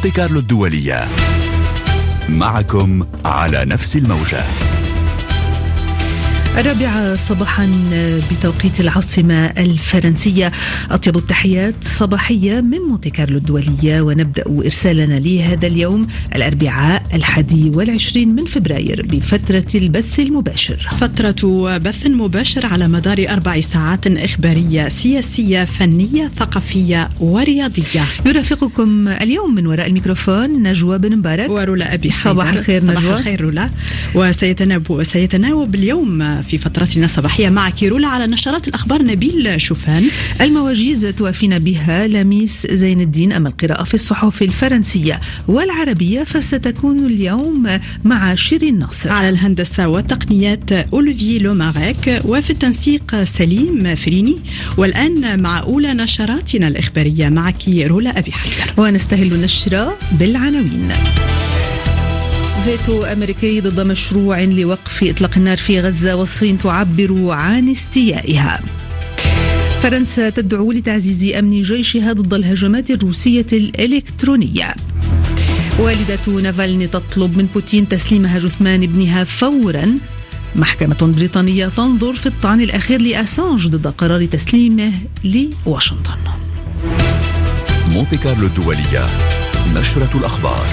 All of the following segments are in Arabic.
مونتي كارلو الدولية. معكم على نفس الموجة. الرابعة صباحا بتوقيت العاصمة الفرنسية. أطيب التحيات صباحية من مونتي كارلو الدولية ونبدأ إرسالنا لهذا اليوم الأربعاء الحادي والعشرين من فبراير بفترة البث المباشر. فترة بث مباشر على مدار أربع ساعات إخبارية سياسية فنية ثقافية ورياضية. يرافقكم اليوم من وراء الميكروفون نجوى بن مبارك. ورولا أبي حيدر صباح الخير نجوى. صباح الخير رولا. وسيتناوب سيتناوب اليوم في فترتنا الصباحية معك رولا على نشرات الأخبار نبيل شوفان. المواجيز توافينا بها لميس زين الدين أما القراءة في الصحف الفرنسية والعربية فستكون اليوم مع شيرين ناصر. على الهندسة والتقنيات أوليفي لوماريك وفي التنسيق سليم فريني. والآن مع أولى نشراتنا الإخبارية معك رولا أبي حيدر ونستهل النشرة بالعناوين. فيتو أمريكي ضد مشروع لوقف إطلاق النار في غزة والصين تعبر عن استيائها. فرنسا تدعو لتعزيز أمن جيشها ضد الهجمات الروسية الإلكترونية. والدة نافالني تطلب من بوتين تسليمها جثمان ابنها فورا. محكمة بريطانية تنظر في الطعن الأخير لأسانج ضد قرار تسليمه لواشنطن. مونتي كارلو الدولية نشرة الأخبار.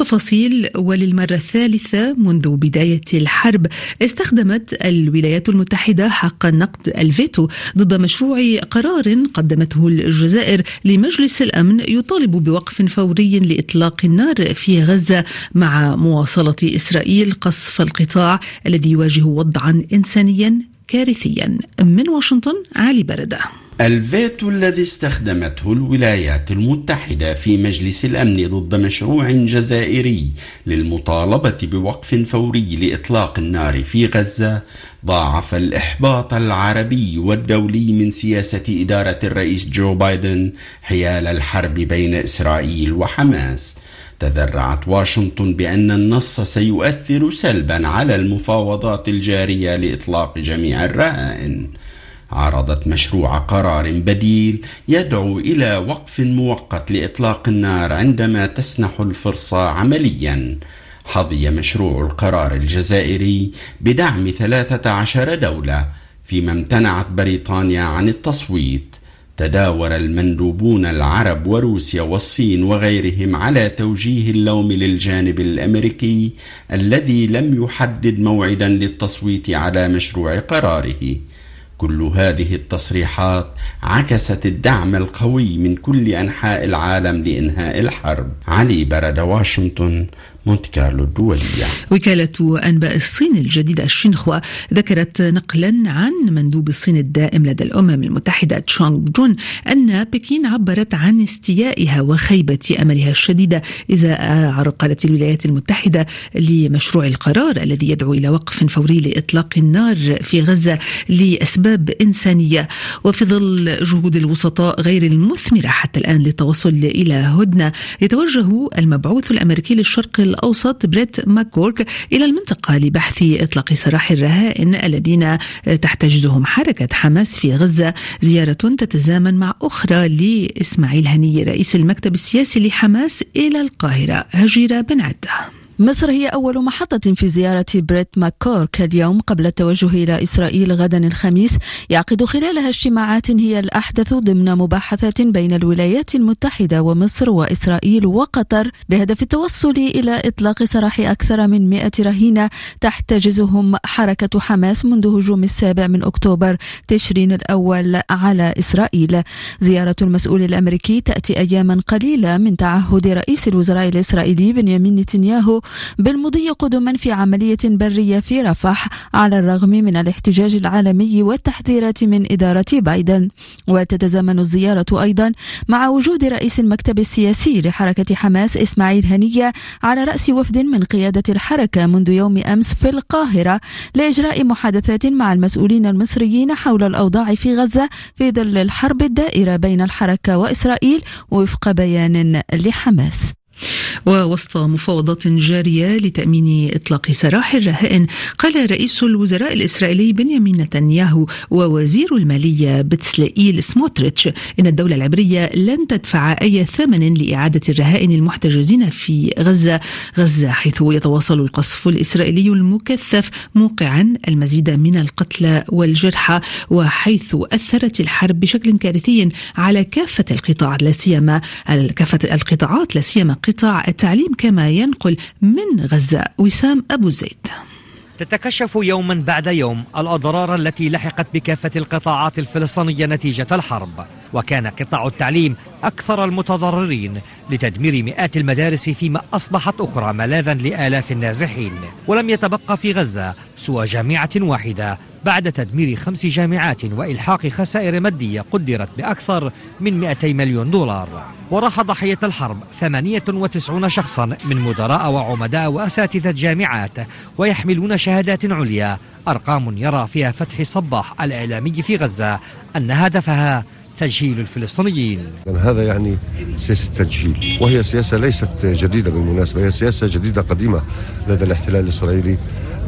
التفاصيل وللمرة الثالثة منذ بداية الحرب استخدمت الولايات المتحدة حق النقض الفيتو ضد مشروع قرار قدمته الجزائر لمجلس الأمن يطالب بوقف فوري لإطلاق النار في غزة مع مواصلة إسرائيل قصف القطاع الذي يواجه وضعا إنسانيا كارثيا. من واشنطن علي بردة. الفيتو الذي استخدمته الولايات المتحدة في مجلس الأمن ضد مشروع جزائري للمطالبة بوقف فوري لإطلاق النار في غزة ضاعف الإحباط العربي والدولي من سياسة إدارة الرئيس جو بايدن حيال الحرب بين إسرائيل وحماس. تذرعت واشنطن بأن النص سيؤثر سلبا على المفاوضات الجارية لإطلاق جميع الرهائن. عرضت مشروع قرار بديل يدعو إلى وقف مؤقت لإطلاق النار عندما تسنح الفرصة عمليا. حظي مشروع القرار الجزائري بدعم 13 دولة فيما امتنعت بريطانيا عن التصويت. تداور المندوبون العرب وروسيا والصين وغيرهم على توجيه اللوم للجانب الأمريكي الذي لم يحدد موعدا للتصويت على مشروع قراره. كل هذه التصريحات عكست الدعم القوي من كل أنحاء العالم لإنهاء الحرب. علي برد واشنطن مونت كارلو الدولية. وكالة أنباء الصين الجديدة شينخوا ذكرت نقلا عن مندوب الصين الدائم لدى الأمم المتحدة تشونغ جون أن بكين عبرت عن استيائها وخيبة أملها الشديدة إزاء عرقلة الولايات المتحدة لمشروع القرار الذي يدعو إلى وقف فوري لإطلاق النار في غزة لأسباب إنسانية. وفي ظل جهود الوسطاء غير المثمرة حتى الآن للتوصل إلى هدنة يتوجه المبعوث الأمريكي للشرق الأوسط بريت ماكورك إلى المنطقة لبحث إطلاق سراح الرهائن الذين تحتجزهم حركة حماس في غزة زيارة تتزامن مع أخرى لإسماعيل هنية رئيس المكتب السياسي لحماس إلى القاهرة هجيرة بن عدة. مصر هي أول محطة في زيارة بريت ماكورك اليوم قبل التوجه إلى إسرائيل غدا الخميس. يعقد خلالها اجتماعات هي الأحدث ضمن مباحثات بين الولايات المتحدة ومصر وإسرائيل وقطر بهدف التوصل إلى إطلاق سراح أكثر من 100 رهينة تحتجزهم حركة حماس منذ هجوم السابع من أكتوبر تشرين الأول على إسرائيل. زيارة المسؤول الأمريكي تأتي أياما قليلة من تعهد رئيس الوزراء الإسرائيلي بنيامين نتنياهو بالمضي قدما في عملية برية في رفح على الرغم من الاحتجاج العالمي والتحذيرات من إدارة بايدن. وتتزامن الزيارة أيضا مع وجود رئيس المكتب السياسي لحركة حماس إسماعيل هنية على رأس وفد من قيادة الحركة منذ يوم أمس في القاهرة لإجراء محادثات مع المسؤولين المصريين حول الأوضاع في غزة في ظل الحرب الدائرة بين الحركة وإسرائيل وفق بيان لحماس. ووسط مفاوضات جارية لتأمين إطلاق سراح الرهائن قال رئيس الوزراء الإسرائيلي بنيامين نتنياهو ووزير المالية بتسلائيل سموتريتش إن الدولة العبرية لن تدفع أي ثمن لإعادة الرهائن المحتجزين في غزة. غزة حيث يتواصل القصف الإسرائيلي المكثف موقعا المزيد من القتلى والجرحى وحيث أثرت الحرب بشكل كارثي على كافة القطاعات لا سيما كافة القطاعات لا سيما قطاع التعليم كما ينقل من غزة وسام أبو زيد. تتكشف يوما بعد يوم الأضرار التي لحقت بكافة القطاعات الفلسطينية نتيجة الحرب وكان قطاع التعليم أكثر المتضررين لتدمير مئات المدارس فيما أصبحت أخرى ملاذا لآلاف النازحين. ولم يتبقى في غزة سوى جامعة واحدة بعد تدمير خمس جامعات وإلحاق خسائر مادية قدرت بأكثر من 200 مليون دولار. وراح ضحية الحرب 98 شخصا من مدراء وعمداء وأساتذة جامعات ويحملون شهادات عليا. أرقام يرى فيها فتحي صباح الإعلامي في غزة أن هدفها تجهيل الفلسطينيين. هذا يعني سياسة تجهيل وهي سياسة ليست جديدة بالمناسبة هي سياسة جديدة قديمة لدى الاحتلال الإسرائيلي.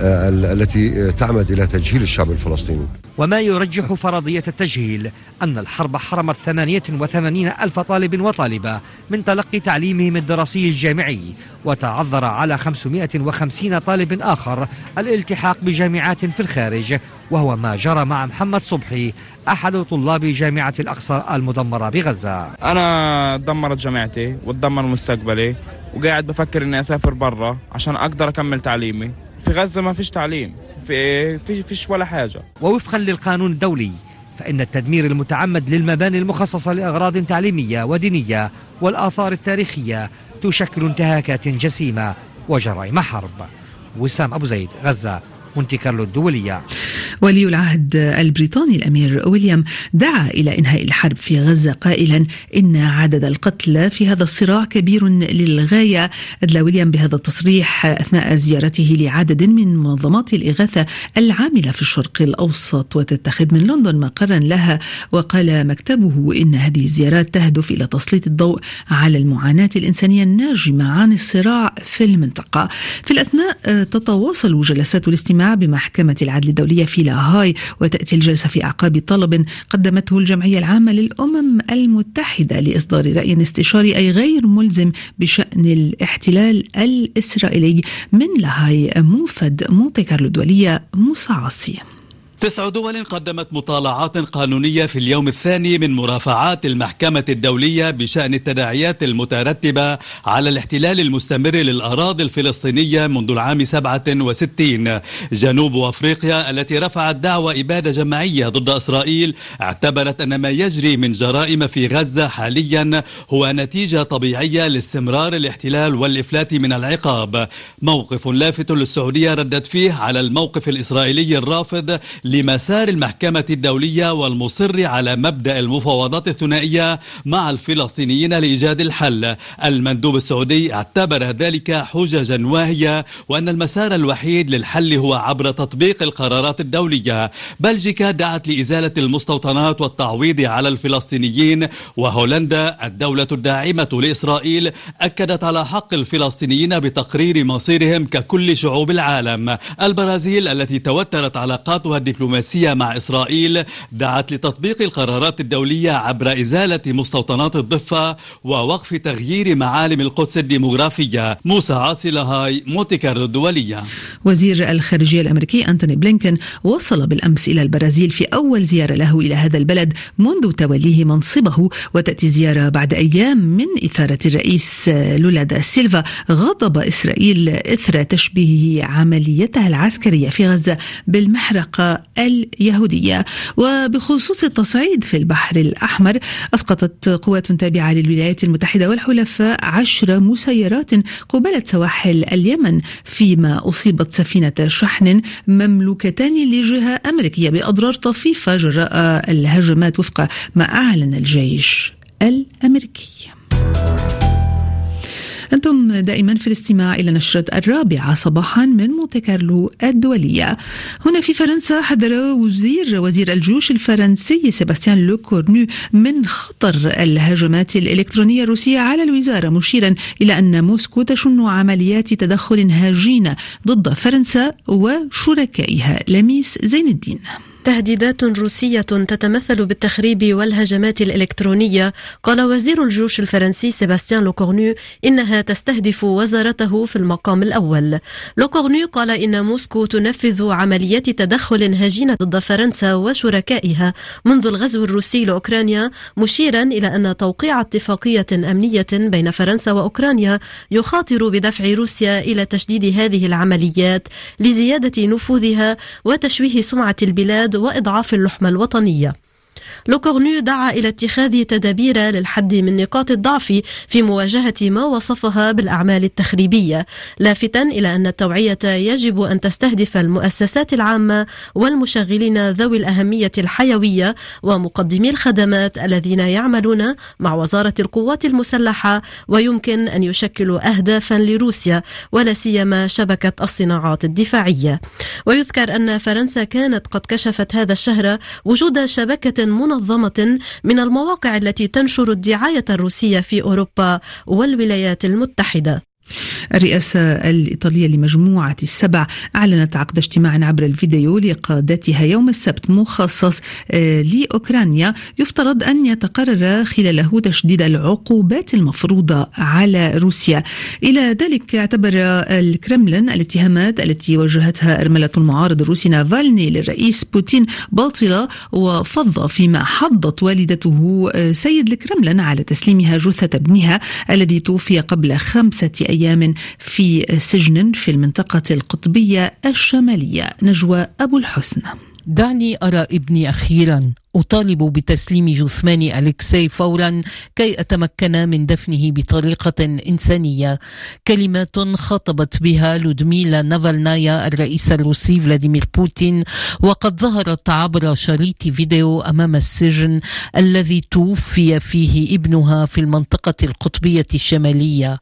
التي تعمد إلى تجهيل الشعب الفلسطيني. وما يرجح فرضية التجهيل أن الحرب حرمت 88 ألف طالب وطالبة من تلقي تعليمهم الدراسي الجامعي وتعذر على 550 طالب آخر الالتحاق بجامعات في الخارج وهو ما جرى مع محمد صبحي أحد طلاب جامعة الأقصى المدمرة بغزة. أنا دمرت جامعتي وتدمر مستقبلي وقاعد بفكر إني أسافر برا عشان أقدر أكمل تعليمي. في غزة ما فيش تعليم في في فيش ولا حاجة. ووفقا للقانون الدولي فإن التدمير المتعمد للمباني المخصصة لأغراض تعليمية ودينية والآثار التاريخية تشكل انتهاكات جسيمة وجرائم حرب. وسام أبو زيد غزة. مونتي كارلو الدولية. ولي العهد البريطاني الأمير ويليام دعا إلى إنهاء الحرب في غزة قائلا إن عدد القتلى في هذا الصراع كبير للغاية. أدلى ويليام بهذا التصريح أثناء زيارته لعدد من منظمات الإغاثة العاملة في الشرق الأوسط وتتخذ من لندن مقرا لها. وقال مكتبه إن هذه الزيارات تهدف إلى تسليط الضوء على المعاناة الإنسانية الناجمة عن الصراع في المنطقة. في الأثناء تتواصل جلسات الاستماع بمحكمة العدل الدولية في لاهاي وتأتي الجلسة في أعقاب طلب قدمته الجمعية العامة للأمم المتحدة لإصدار رأي استشاري أي غير ملزم بشأن الاحتلال الإسرائيلي من لاهاي موفد مونتي كارلو الدولية موسى عاصي. تسع دول قدمت مطالعات قانونية في اليوم الثاني من مرافعات المحكمة الدولية بشأن التداعيات المترتبة على الاحتلال المستمر للأراضي الفلسطينية منذ العام 67 جنوب أفريقيا التي رفعت دعوى إبادة جماعية ضد إسرائيل اعتبرت أن ما يجري من جرائم في غزة حاليا هو نتيجة طبيعية لاستمرار الاحتلال والإفلات من العقاب. موقف لافت للسعودية ردت فيه على الموقف الإسرائيلي الرافض لمسار المحكمة الدولية والمصر على مبدأ المفاوضات الثنائية مع الفلسطينيين لإيجاد الحل. المندوب السعودي اعتبر ذلك حججا واهية وأن المسار الوحيد للحل هو عبر تطبيق القرارات الدولية. بلجيكا دعت لإزالة المستوطنات والتعويض على الفلسطينيين وهولندا الدولة الداعمة لإسرائيل أكدت على حق الفلسطينيين بتقرير مصيرهم ككل شعوب العالم. البرازيل التي توترت علاقاتها الدبلوماسية الدبلوماسية مع إسرائيل دعت لتطبيق القرارات الدولية عبر إزالة مستوطنات الضفة ووقف تغيير معالم القدس الديموغرافية. موسى عاصي لاهاي مونت كارلو الدولية. وزير الخارجية الأمريكي أنتوني بلينكن وصل بالأمس إلى البرازيل في أول زيارة له إلى هذا البلد منذ توليه منصبه وتأتي زيارة بعد أيام من إثارة الرئيس لولا دا سيلفا غضب إسرائيل إثر تشبيهه عمليتها العسكرية في غزة بالمحرقة اليهودية. وبخصوص التصعيد في البحر الأحمر أسقطت قوات تابعة للولايات المتحدة والحلفاء عشر مسيرات قبالة سواحل اليمن فيما أصيبت سفينة شحن مملوكتان لجهة أمريكية بأضرار طفيفة جراء الهجمات وفق ما أعلن الجيش الأمريكي. أنتم دائما في الاستماع إلى نشرة الرابعة صباحا من مونتي كارلو الدولية. هنا في فرنسا حذر وزير وزير الجيوش الفرنسي سيباستيان لو كورنو من خطر الهجمات الإلكترونية الروسية على الوزارة مشيرا إلى أن موسكو تشن عمليات تدخل هجين ضد فرنسا وشركائها. لميس زين الدين. تهديدات روسية تتمثل بالتخريب والهجمات الإلكترونية. قال وزير الجيوش الفرنسي سيباستيان لوكورنو إنها تستهدف وزارته في المقام الأول. لوكورنو قال إن موسكو تنفذ عمليات تدخل هجينة ضد فرنسا وشركائها منذ الغزو الروسي لأوكرانيا مشيرا إلى أن توقيع اتفاقية أمنية بين فرنسا وأوكرانيا يخاطر بدفع روسيا إلى تشديد هذه العمليات لزيادة نفوذها وتشويه سمعة البلاد وإضعاف اللحمة الوطنية. لوكورنو دعا إلى اتخاذ تدابير للحد من نقاط الضعف في مواجهة ما وصفها بالأعمال التخريبية لافتا إلى أن التوعية يجب أن تستهدف المؤسسات العامة والمشغلين ذوي الأهمية الحيوية ومقدمي الخدمات الذين يعملون مع وزارة القوات المسلحة ويمكن أن يشكلوا أهدافا لروسيا ولا سيما شبكة الصناعات الدفاعية. ويذكر أن فرنسا كانت قد كشفت هذا الشهر وجود شبكة منظمة من المواقع التي تنشر الدعاية الروسية في أوروبا والولايات المتحدة. الرئاسة الإيطالية لمجموعة السبع أعلنت عقد اجتماع عبر الفيديو لقادتها يوم السبت مخصص آه، لأوكرانيا. يفترض أن يتقرر خلاله تشديد العقوبات المفروضة على روسيا. إلى ذلك اعتبر الكرملين الاتهامات التي وجهتها أرملة المعارض الروسي نافالني للرئيس بوتين باطلة وفض فيما حضت والدته آه، سيد الكرملين على تسليمها جثة ابنها الذي توفي قبل خمسة أيام في سجن في المنطقة القطبية الشمالية نجوى أبو الحسن. دعني أرى ابني أخيرا. أطالب بتسليم جثمان أليكسي فورا كي أتمكن من دفنه بطريقة إنسانية. كلمات خاطبت بها لودميلا نافالنايا الرئيس الروسي فلاديمير بوتين وقد ظهرت عبر شريط فيديو أمام السجن الذي توفي فيه ابنها في المنطقة القطبية الشمالية.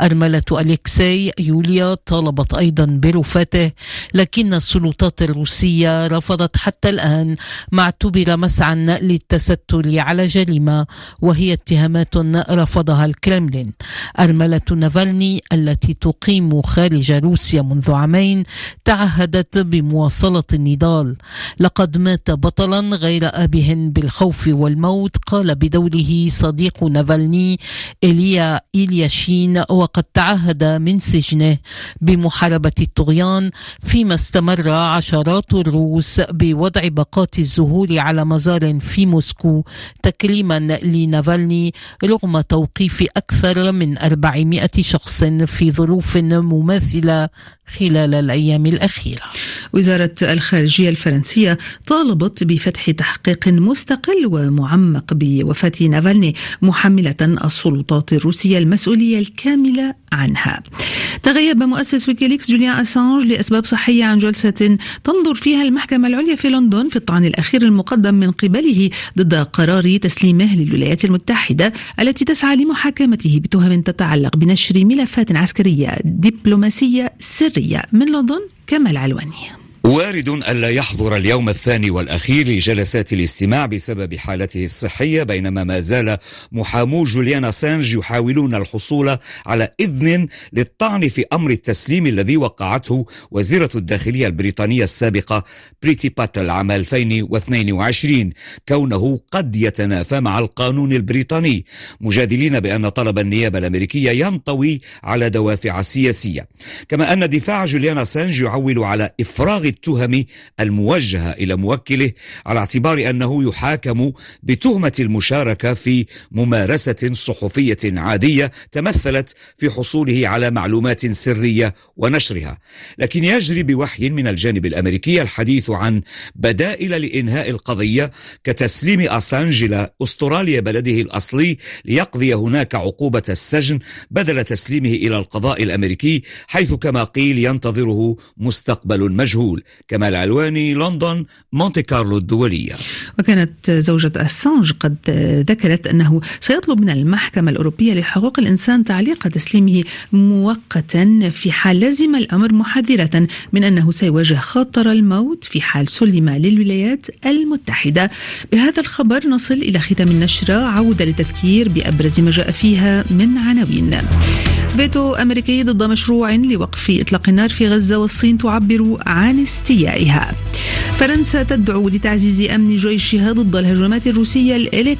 أرملة أليكسي يوليا طالبت أيضا برفاته لكن السلطات الروسية رفضت حتى الآن ما اعتبر مسعى للتستر على جريمة وهي اتهامات رفضها الكرملين. أرملة نافالني التي تقيم خارج روسيا منذ عامين تعهدت بمواصلة النضال. لقد مات بطلا غير آبه بالخوف والموت قال بدوره صديق نافالني إليا إلياشين وقد تعهد من سجنه بمحاربة الطغيان فيما استمر عشرات الروس بوضع باقات الزهور على مزار مزار في موسكو تكريما لنافالني رغم توقيف أكثر من 400 شخص في ظروف مماثلة خلال الأيام الأخيرة. وزارة الخارجية الفرنسية طالبت بفتح تحقيق مستقل ومعمق بوفاة نافالني محملة السلطات الروسية المسؤولية الكاملة عنها. تغيب مؤسس ويكيليكس جوليان أسانج لأسباب صحية عن جلسة تنظر فيها المحكمة العليا في لندن في الطعن الأخير المقدم من قبله ضد قرار تسليمه للولايات المتحدة التي تسعى لمحاكمته بتهم تتعلق بنشر ملفات عسكرية دبلوماسية سرية من لندن. كمال علواني. وارد ألا يحضر اليوم الثاني والأخير لجلسات الاستماع بسبب حالته الصحية بينما ما زال محامو جوليان أسانج يحاولون الحصول على إذن للطعن في أمر التسليم الذي وقعته وزيرة الداخلية البريطانية السابقة بريتي باتل عام 2022 كونه قد يتنافى مع القانون البريطاني. مجادلين بأن طلب النيابة الأمريكية ينطوي على دوافع سياسية. كما أن دفاع جوليان أسانج يعول على إفراغ التهم الموجهة إلى موكله على اعتبار أنه يحاكم بتهمة المشاركة في ممارسة صحفية عادية تمثلت في حصوله على معلومات سرية ونشرها. لكن يجري بوحي من الجانب الأمريكي الحديث عن بدائل لإنهاء القضية كتسليم أسانج إلى أستراليا بلده الأصلي ليقضي هناك عقوبة السجن بدل تسليمه إلى القضاء الأمريكي حيث كما قيل ينتظره مستقبل مجهول. كمال علواني لندن مونتي كارلو الدولية. وكانت زوجة أسانج قد ذكرت أنه سيطلب من المحكمة الأوروبية لحقوق الإنسان تعليق تسليمه مؤقتا في حال لزم الأمر محذرة من أنه سيواجه خطر الموت في حال سلم للولايات المتحدة. بهذا الخبر نصل إلى ختام النشرة. عودة لتذكير بأبرز ما جاء فيها من عناوين. فيتو أمريكي ضد مشروع لوقف إطلاق النار في غزة والصين تعبر عن استيائها. فرنسا تدعو لتعزيز أمن جيشها ضد الهجمات الروسية الإلكترونية.